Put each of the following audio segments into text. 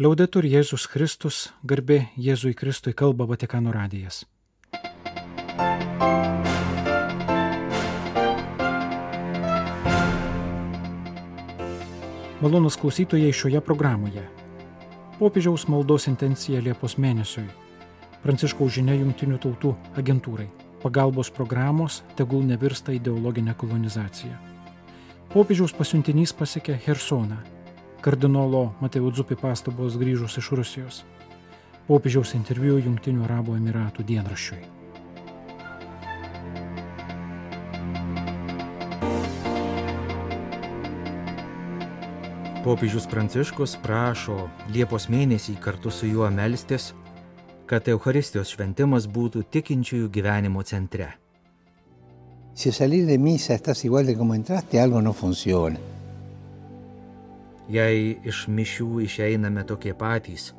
Liaudetur Jėzus Kristus, garbė Jėzui Kristui kalba Vatikano radijas. Malonus klausytojai šioje programoje. Popiežiaus maldos intencija Liepos mėnesiui. Pranciškaus žinia Junktinių tautų agentūrai. Pagalbos programos tegul nevirsta ideologinė kolonizacija. Popiežiaus pasiuntinys pasiekė Hersoną. Kardinolo Mateo Dzupi pastabos grįžus iš Rusijos. Popiežiaus interviu Junktinių Arabų Emiratų dienraščiui. Popiežius Pranciškus prašo Liepos mėnesį kartu su juo melstis, kad Euharistijos šventimas būtų tikinčiųjų gyvenimo centre. Si salir de misa estás igual de como entraste, algo no funciona. Jei iš mišių išeiname tokie patys,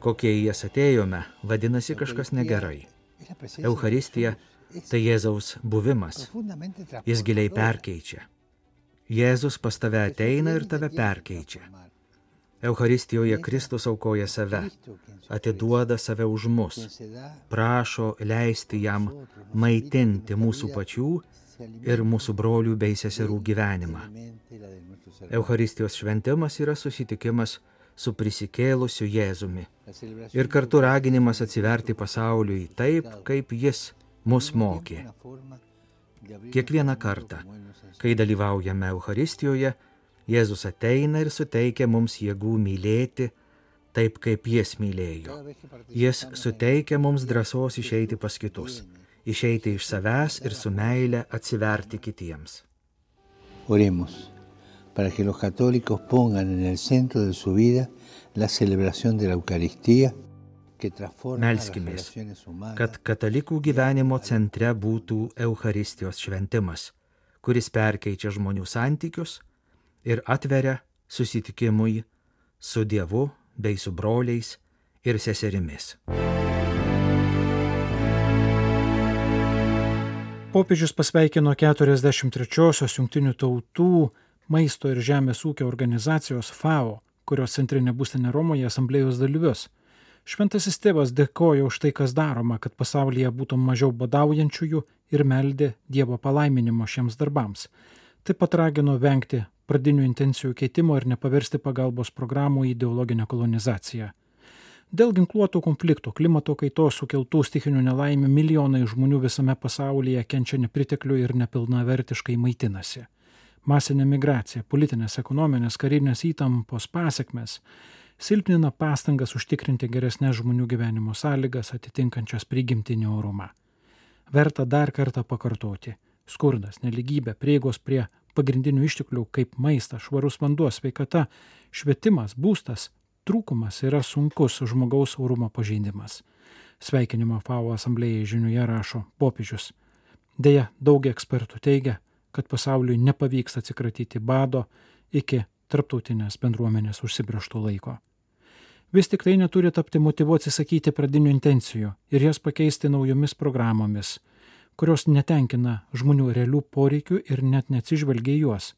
kokie į jas atėjome, vadinasi kažkas negerai. Euharistija tai Jėzaus buvimas. Jis giliai perkeičia. Jėzus pas tave ateina ir tave perkeičia. Euharistijoje Kristus aukoja save, atiduoda save už mus, prašo leisti jam maitinti mūsų pačių ir mūsų brolių bei seserų gyvenimą. Euharistijos šventimas yra susitikimas su prisikėlusiu Jėzumi ir kartu raginimas atsiverti pasauliui taip, kaip jis mus mokė. Kiekvieną kartą, kai dalyvaujame Euharistijoje, Jėzus ateina ir suteikia mums jėgų mylėti taip, kaip jis mylėjo. Jis suteikia mums drąsos išeiti pas kitus, išeiti iš savęs ir su meile atsiverti kitiems. Oremos para que los católicos pongan en el centro de su vida la celebración de la Eucaristía Melskimės, kad katalikų gyvenimo centre būtų Euharistijos šventimas, kuris perkeičia žmonių santykius ir atveria susitikimui su Dievu bei su broliais ir seserimis. Popiežius pasveikino 43-osios jungtinių tautų maisto ir žemės ūkio organizacijos FAO, kurios centrinė būstinė Romoje asamblėjos dalyvius. Šventasis tėvas dėkoja už tai, kas daroma, kad pasaulyje būtų mažiau badaujančiųjų ir meldė Dievo palaiminimo šiems darbams. Taip pat ragino vengti pradinių intencijų keitimo ir nepaversti pagalbos programų į ideologinę kolonizaciją. Dėl ginkluotų konfliktų, klimato kaitos sukeltų stichinių nelaimių milijonai žmonių visame pasaulyje kenčia nepriteklių ir nepilnavertiškai maitinasi. Masinė migracija, politinės, ekonominės, karinės įtampos pasiekmes silpnina pastangas užtikrinti geresnės žmonių gyvenimo sąlygas atitinkančias prigimtinį orumą. Verta dar kartą pakartoti - skurdas, neligybė, prieigos prie pagrindinių išteklių kaip maistas, švarus vanduo, sveikata, švietimas, būstas trūkumas yra sunkus žmogaus orumo pažeidimas. Sveikinimo FAO asamblėjai žiniuje rašo popiežius. Deja, daug ekspertų teigia, kad pasauliui nepavyks atsikratyti bado iki tarptautinės bendruomenės užsibrieštų laiko. Vis tik tai neturi tapti motyvu atsisakyti pradinių intencijų ir jas pakeisti naujomis programomis, kurios netenkina žmonių realių poreikių ir net neatsižvelgia juos.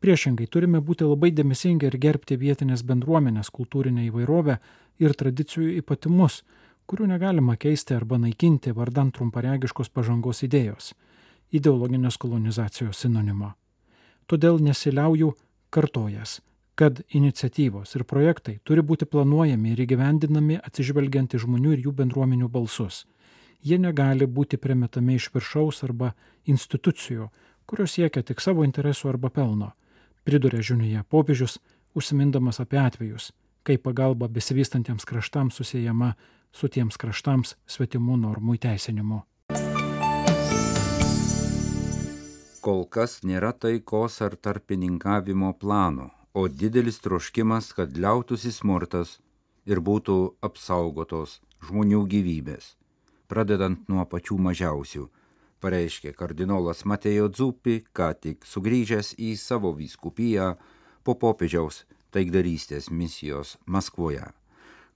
Priešingai turime būti labai dėmesingi ir gerbti vietinės bendruomenės kultūrinę įvairovę ir tradicijų ypatumus, kurių negalima keisti arba naikinti vardant trumparegiškos pažangos idėjos - ideologinės kolonizacijos sinonimo. Todėl nesiliauju kartojas, kad iniciatyvos ir projektai turi būti planuojami ir įgyvendinami atsižvelgiant į žmonių ir jų bendruomenių balsus. Jie negali būti primetami iš viršaus arba institucijų, kurios siekia tik savo interesų arba pelno priduria žiniuje popiežius, užsimindamas apie atvejus, kai pagalba besivystantiems kraštams susijęma su tiems kraštams svetimų normų įteisinimu. Kol kas nėra taikos ar tarpininkavimo plano, o didelis troškimas, kad liautųsi smurtas ir būtų apsaugotos žmonių gyvybės, pradedant nuo pačių mažiausių pareiškė kardinolas Matejo Dzupi, ką tik sugrįžęs į savo vyskupiją po popiežiaus taikdarystės misijos Maskvoje.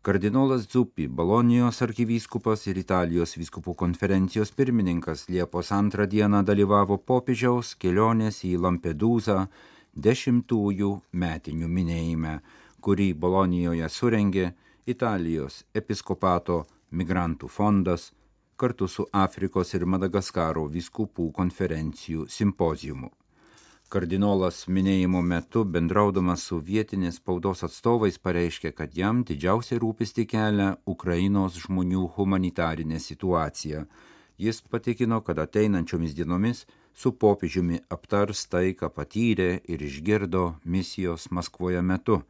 Kardinolas Dzupi, Bolonijos arkivyskupas ir Italijos vyskupų konferencijos pirmininkas Liepos antrą dieną dalyvavo popiežiaus kelionės į Lampedūzą dešimtųjų metinių minėjime, kurį Bolonijoje surengė Italijos episkopato migrantų fondas kartu su Afrikos ir Madagaskaro viskupų konferencijų simpozijumu. Kardinolas minėjimo metu bendraudamas su vietinės spaudos atstovais pareiškė, kad jam didžiausia rūpisti kelia Ukrainos žmonių humanitarinė situacija. Jis patikino, kad ateinančiomis dienomis su popiežiumi aptars tai, ką patyrė ir išgirdo misijos Maskvoje metu.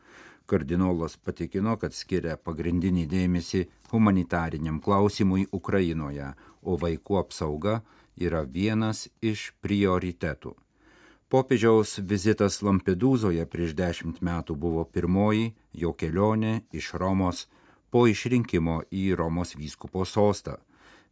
Kardinolas patikino, kad skiria pagrindinį dėmesį humanitariniam klausimui Ukrainoje, o vaikų apsauga yra vienas iš prioritetų. Popiežiaus vizitas Lampedūzoje prieš dešimt metų buvo pirmoji jo kelionė iš Romos po išrinkimo į Romos vyskupo sostą.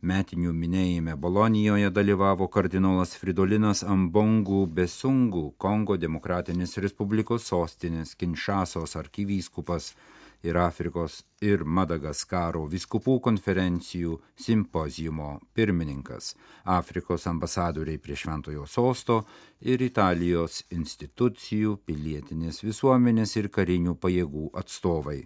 Metinių minėjime Bolonijoje dalyvavo kardinolas Fridolinas Ambongų Besungų, Kongo Demokratinės Respublikos sostinės Kinšasos arkivyskupas ir Afrikos ir Madagaskaro viskupų konferencijų simpozijumo pirmininkas, Afrikos ambasadoriai prie Šventojo sosto ir Italijos institucijų, pilietinės visuomenės ir karinių pajėgų atstovai.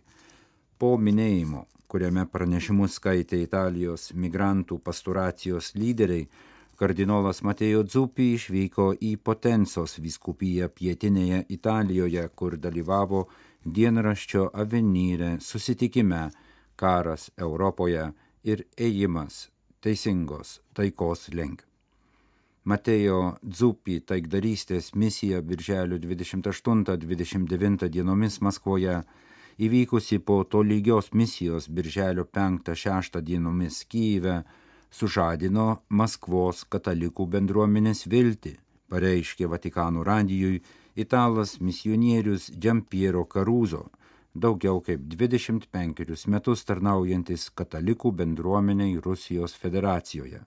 Po minėjimo, kuriame pranešimus skaitė Italijos migrantų pasturacijos lyderiai, kardinolas Matėjo Dzupi išvyko į Potensos viskupiją pietinėje Italijoje, kur dalyvavo dienraščio Avenyrė susitikime Karas Europoje ir ėjimas teisingos taikos link. Matėjo Dzupi taikdarystės misija birželio 28-29 dienomis Maskvoje įvykusi po tolygios misijos birželio 5-6 dienomis Kyive sužadino Maskvos katalikų bendruomenės viltį, pareiškė Vatikano radijui italas misionierius Džampiero Karuzo, daugiau kaip 25 metus tarnaujantis katalikų bendruomeniai Rusijos federacijoje.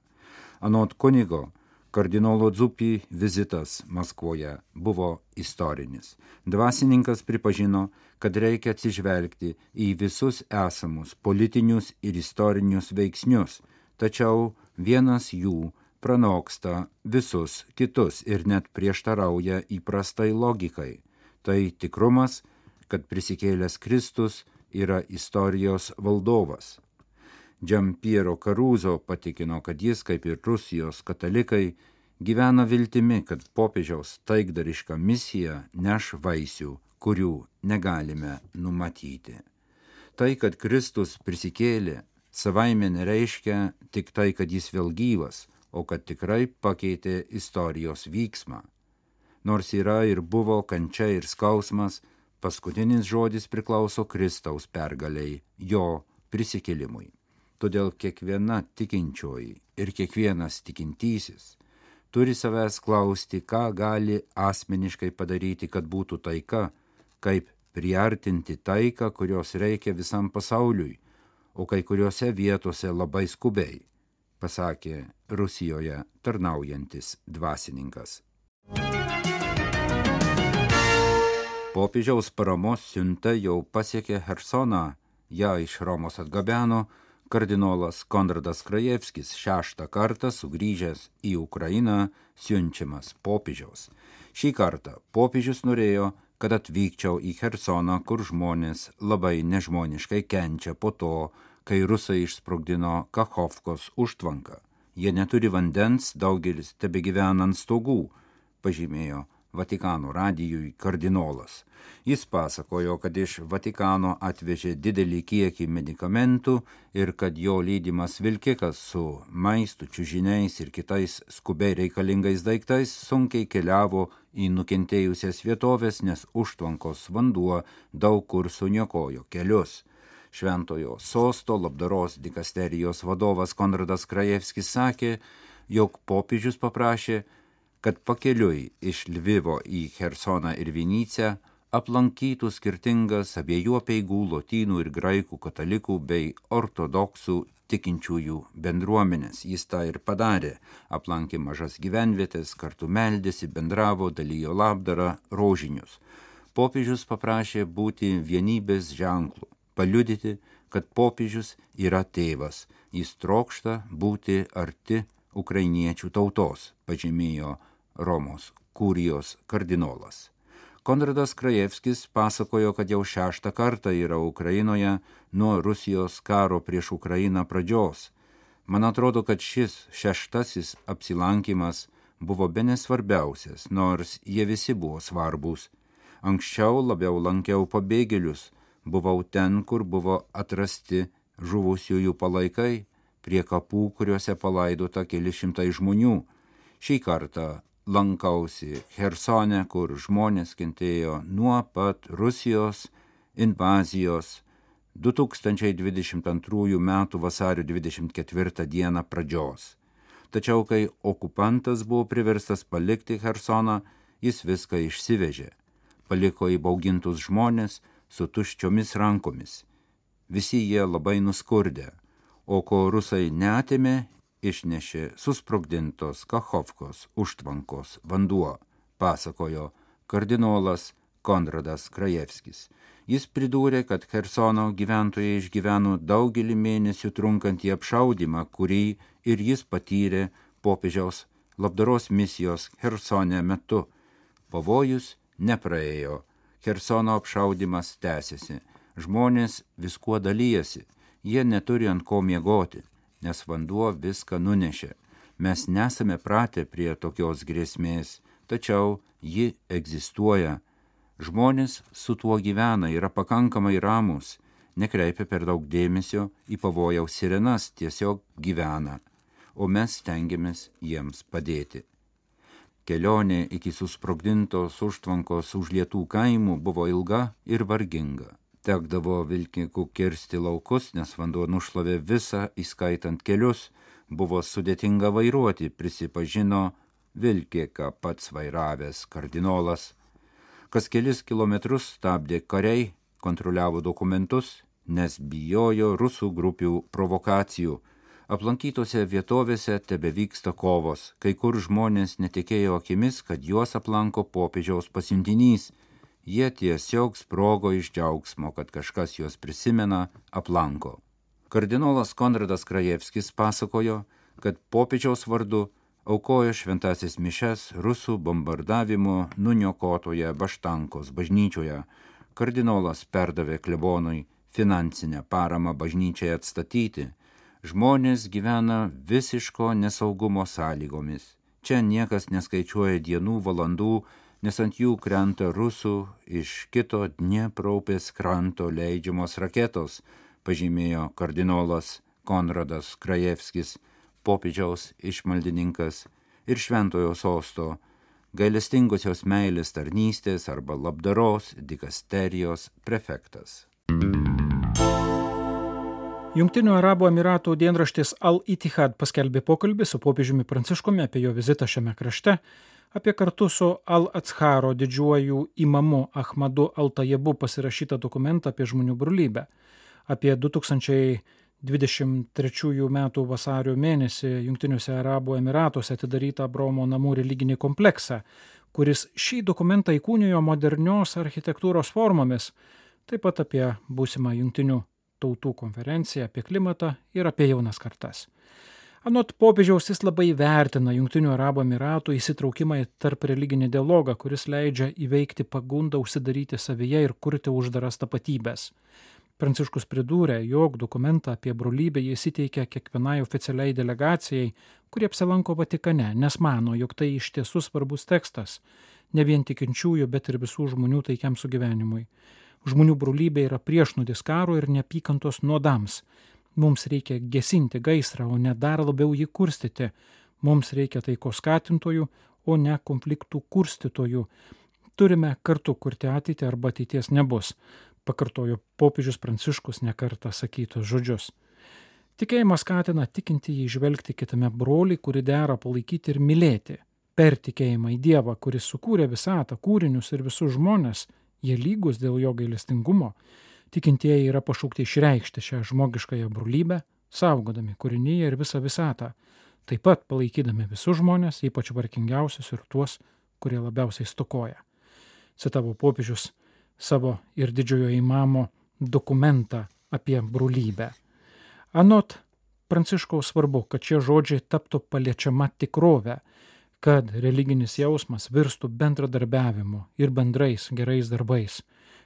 Anot kunigo, kardinolo Dzupi vizitas Maskvoje buvo istorinis. Dvasininkas pripažino, kad reikia atsižvelgti į visus esamus politinius ir istorinius veiksnius, tačiau vienas jų pranoksta visus kitus ir net prieštarauja įprastai logikai. Tai tikrumas, kad prisikėlęs Kristus yra istorijos valdovas. Džampiero Karuzo patikino, kad jis, kaip ir Rusijos katalikai, gyvena viltimi, kad popiežiaus taikdariška misija neš vaisių, kurių negalime numatyti. Tai, kad Kristus prisikėlė, savaime nereiškia tik tai, kad jis vėl gyvas, o kad tikrai pakeitė istorijos vyksmą. Nors yra ir buvo kančia ir skausmas, paskutinis žodis priklauso Kristaus pergaliai, jo prisikelimui. Todėl kiekviena tikinčioji ir kiekvienas tikintysis turi savęs klausti, ką gali asmeniškai padaryti, kad būtų taika, kaip priartinti taiką, kurios reikia visam pasauliui, o kai kuriuose vietose labai skubiai pasakė Rusijoje tarnaujantis dvasininkas. Popiežiaus paramos siunta jau pasiekė Hersoną, ją iš Romos atgabeno kardinolas Konradas Krajevskis šeštą kartą sugrįžęs į Ukrainą siunčiamas popiežiaus. Šį kartą popiežius norėjo, kad atvykčiau į Hersoną, kur žmonės labai nežmoniškai kenčia po to, kai rusai išsprogdino Kachovkos užtvanką. Jie neturi vandens, daugelis tebe gyvena ant stogų, pažymėjo Vatikano radijui kardinolas. Jis pasakojo, kad iš Vatikano atvežė didelį kiekį medikamentų ir kad jo lydimas vilkikas su maistu, čiužiniais ir kitais skubiai reikalingais daiktais sunkiai keliavo į nukentėjusias vietovės, nes užtvankos vanduo daug kur suniokojo kelius. Šventojo sosto labdaros dikasterijos vadovas Konradas Krajevskis sakė, jog popiežius paprašė, kad pakeliui iš Lvivo į Hersoną ir Vinycią aplankytų skirtingas abiejų peigų lotynų ir graikų katalikų bei ortodoksų tikinčiųjų bendruomenės. Jis tą ir padarė. Aplankė mažas gyvenvietės, kartu meldėsi, bendravo, dalyjo labdarą, rožinius. Popiežius paprašė būti vienybės ženklų paliudyti, kad popiežius yra tėvas, jis trokšta būti arti ukrainiečių tautos, pažymėjo Romos kurijos kardinolas. Konradas Krajevskis pasakojo, kad jau šeštą kartą yra Ukrainoje nuo Rusijos karo prieš Ukrainą pradžios. Man atrodo, kad šis šeštasis apsilankimas buvo be nesvarbiausias, nors jie visi buvo svarbus. Anksčiau labiau lankiau pabėgėlius, buvau ten, kur buvo atrasti žuvusiųjų palaikai, prie kapų, kuriuose palaidota keli šimtai žmonių. Šį kartą lankausi Hersone, kur žmonės kentėjo nuo pat Rusijos invazijos 2022 m. vasario 24 d. pradžios. Tačiau, kai okupantas buvo priverstas palikti Hersoną, jis viską išsivežė. Paliko įbaugintus žmonės su tuščiomis rankomis. Visi jie labai nuskurdė, o ko rusai netėmė, išnešė susprogdintos Kachovkos užtvankos vanduo, pasakojo kardinolas Konradas Krajevskis. Jis pridūrė, kad Hersono gyventojai išgyveno daugelį mėnesių trunkantį apšaudimą, kurį ir jis patyrė popiežiaus labdaros misijos Hersone metu. Pavojus nepraėjo, Hersono apšaudimas tęsiasi, žmonės viskuo dalyjasi, jie neturi ant ko miegoti nes vanduo viską nunešė. Mes nesame pratę prie tokios grėsmės, tačiau ji egzistuoja. Žmonės su tuo gyvena, yra pakankamai ramus, nekreipia per daug dėmesio į pavojaus sirenas, tiesiog gyvena, o mes stengiamės jiems padėti. Kelionė iki susprogdintos užtvankos užlietų kaimų buvo ilga ir varginga. Tekdavo vilkininkų kirsti laukus, nes vanduo nušlavė visą, įskaitant kelius, buvo sudėtinga vairuoti, prisipažino vilkėka pats vairavęs kardinolas. Kas kelis kilometrus stabdė kariai, kontroliavo dokumentus, nes bijojo rusų grupių provokacijų. Aplankytose vietovėse tebe vyksta kovos, kai kur žmonės netikėjo akimis, kad juos aplanko popiežiaus pasiuntinys jie tiesiog sprogo iš džiaugsmo, kad kažkas juos prisimena, aplanko. Kardinolas Konradas Krajevskis pasakojo, kad popiežiaus vardu aukojo šventasis mišes rusų bombardavimo nuniokotoje Baštankos bažnyčioje. Kardinolas perdavė klebonui finansinę paramą bažnyčiai atstatyti. Žmonės gyvena visiško nesaugumo sąlygomis. Čia niekas neskaičiuoja dienų, valandų, nes ant jų krenta rusų iš kito Dniepraupės kranto leidžiamos raketos, pažymėjo kardinolas Konradas Krajevskis, popiežiaus išmaldininkas ir šventojo sosto gailestingosios meilės tarnystės arba labdaros dikasterijos prefektas. Junktinių Arabų Emiratų dienraštis Al-Itihad paskelbė pokalbį su popiežiumi Pranciškumi apie jo vizitą šiame krašte apie kartu su Al-Atsharo didžiuoju imamu Ahmadu Altajebu pasirašytą dokumentą apie žmonių brolybę, apie 2023 m. vasario mėnesį Junktiniuose Arabų Emiratuose atidarytą Bromo namų religinį kompleksą, kuris šį dokumentą įkūnijo modernios architektūros formomis, taip pat apie būsimą Junktinių tautų konferenciją, apie klimatą ir apie jaunas kartas. Anot popiežiaus jis labai vertina Junktinių Arabų Emiratų įsitraukimą į tarp religinį dialogą, kuris leidžia įveikti pagundą užsidaryti savyje ir kurti uždaras tapatybės. Pranciškus pridūrė, jog dokumentą apie brolybę jis įteikia kiekvienai oficialiai delegacijai, kurie apsilanko Vatikane, nes mano, jog tai iš tiesų svarbus tekstas, ne vien tikinčiųjų, bet ir visų žmonių taikiam sugyvenimui. Žmonių brolybė yra priešnudis karo ir neapykantos nuodams, Mums reikia gesinti gaisrą, o ne dar labiau jį kurstyti. Mums reikia taiko skatintojų, o ne konfliktų kurstytojų. Turime kartu kurti ateitį arba ateities nebus, pakartojo popiežius Pranciškus nekartą sakytus žodžius. Tikėjimas skatina tikinti jį žvelgti kitame broliui, kurį dera palaikyti ir mylėti. Per tikėjimą į Dievą, kuris sukūrė visatą, kūrinius ir visus žmonės, jie lygus dėl jo gailestingumo, tikintieji yra pašaukti išreikšti šią žmogiškąją brolybę, saugodami kūrinyje ir visą visatą, taip pat palaikydami visus žmonės, ypač vargingiausius ir tuos, kurie labiausiai stokoja. Citavo popiežius savo ir didžiojo įmamo dokumentą apie brolybę. Anot Pranciškaus svarbu, kad šie žodžiai taptų paliečiama tikrovė, kad religinis jausmas virstų bendradarbiavimu ir bendrais gerais darbais.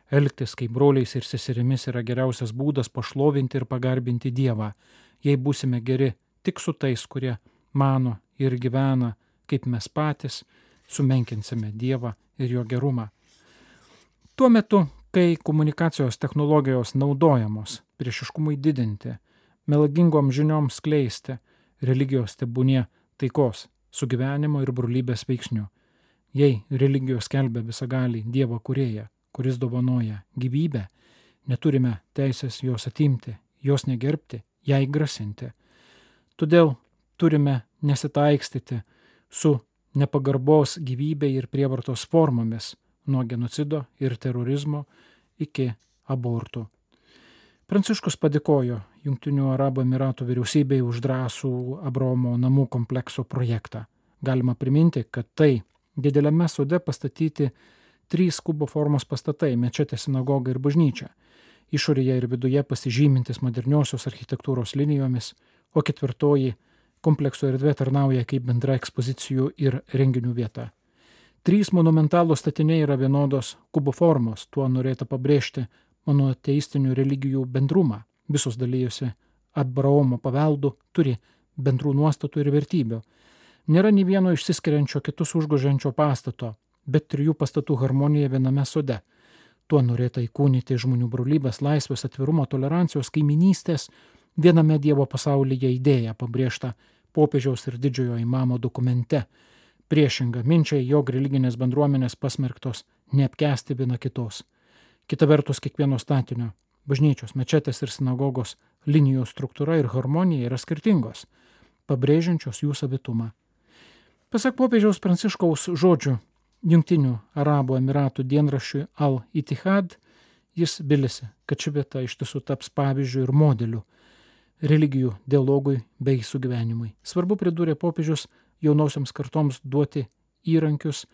Elgtis kaip broliais ir seserimis yra geriausias būdas pašlovinti ir pagarbinti Dievą, jei būsime geri tik su tais, kurie mano ir gyvena kaip mes patys, sumenkinsime Dievą ir jo gerumą. Tuo metu, kai komunikacijos technologijos naudojamos priešiškumui didinti, melagingom žinioms skleisti, religijos tebūnie taikos, sugyvenimo ir brolybės veiksnių. Jei religijos kelbia visagalį Dievo kurėją, kuris dovanoja gyvybę, neturime teisės jos atimti, jos negerbti, jai grasinti. Todėl turime nesitaikstyti su nepagarbos gyvybei ir prievartos formomis nuo genocido ir terorizmo iki abortų. Pranciškus padėkojo Junktinių Arabų Emiratų vyriausybei už drąsų Abromo namų komplekso projektą. Galima priminti, kad tai dideliame sode pastatyti trys kubo formos pastatai - mečetė, sinagoga ir bažnyčia. Išorėje ir viduje pasižymintis moderniosios architektūros linijomis, o ketvirtoji komplekso erdvė tarnauja kaip bendra ekspozicijų ir renginių vieta. Trys monumentalų statiniai yra vienodos kubo formos, tuo norėta pabrėžti monoteistinių religijų bendrumą. Visos dalyjosi Abraomo paveldų, turi bendrų nuostatų ir vertybių. Nėra nei vieno išsiskiriančio kitus užgožiančio pastato, bet trijų pastatų harmonija viename sode. Tuo norėta įkūnyti žmonių brolybės, laisvės, atvirumo, tolerancijos, kaiminystės viename Dievo pasaulyje idėja pabrėžta popiežiaus ir didžiojo įmamo dokumente. Priešinga minčiai, jog religinės bendruomenės pasmerktos neapkesti viena kitos. Kita vertus, kiekvieno statinio - bažnyčios, mečetės ir sinagogos linijų struktūra ir harmonija yra skirtingos, pabrėžiančios jų savitumą. Pasak popiežiaus pranciškaus žodžių Junktinių Arabų Emiratų dienraščiui Al-Itihad, jis bilisi, kad ši vieta iš tiesų taps pavyzdžių ir modeliu religijų dialogui bei sugyvenimui. Svarbu pridūrė popiežius jaunosiams kartoms duoti įrankius,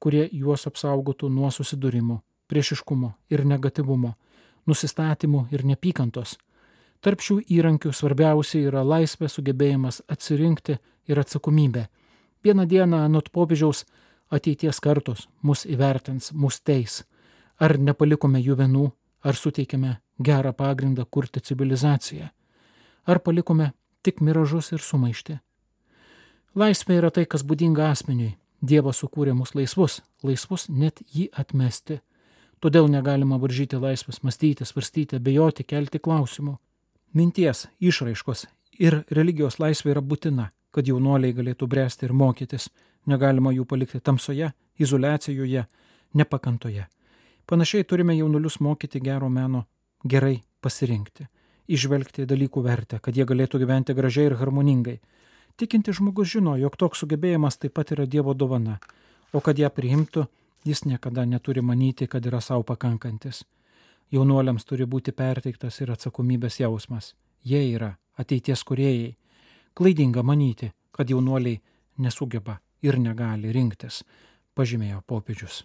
kurie juos apsaugotų nuo susidūrimo, priešiškumo ir negativumo, nusistatymų ir nepykantos. Tarp šių įrankių svarbiausia yra laisvė sugebėjimas atsirinkti ir atsakomybė. Vieną dieną anot popiežiaus ateities kartos mus įvertins, mus teis. Ar nepalikome jų vienų, ar suteikėme gerą pagrindą kurti civilizaciją ar palikome tik miražus ir sumaištį. Laisvė yra tai, kas būdinga asmeniui. Dievas sukūrė mus laisvus, laisvus net jį atmesti. Todėl negalima varžyti laisvės mąstyti, svarstyti, abejoti, kelti klausimų. Minties, išraiškos ir religijos laisvė yra būtina, kad jaunuoliai galėtų bręsti ir mokytis. Negalima jų palikti tamsoje, izolacijoje, nepakantoje. Panašiai turime jaunulius mokyti gero meno gerai pasirinkti išvelgti dalykų vertę, kad jie galėtų gyventi gražiai ir harmoningai. Tikinti žmogus žino, jog toks sugebėjimas taip pat yra Dievo dovana, o kad ją priimtų, jis niekada neturi manyti, kad yra savo pakankantis. Jaunuoliams turi būti perteiktas ir atsakomybės jausmas. Jie yra ateities kuriejai. Klaidinga manyti, kad jaunuoliai nesugeba ir negali rinktis, pažymėjo popiežius.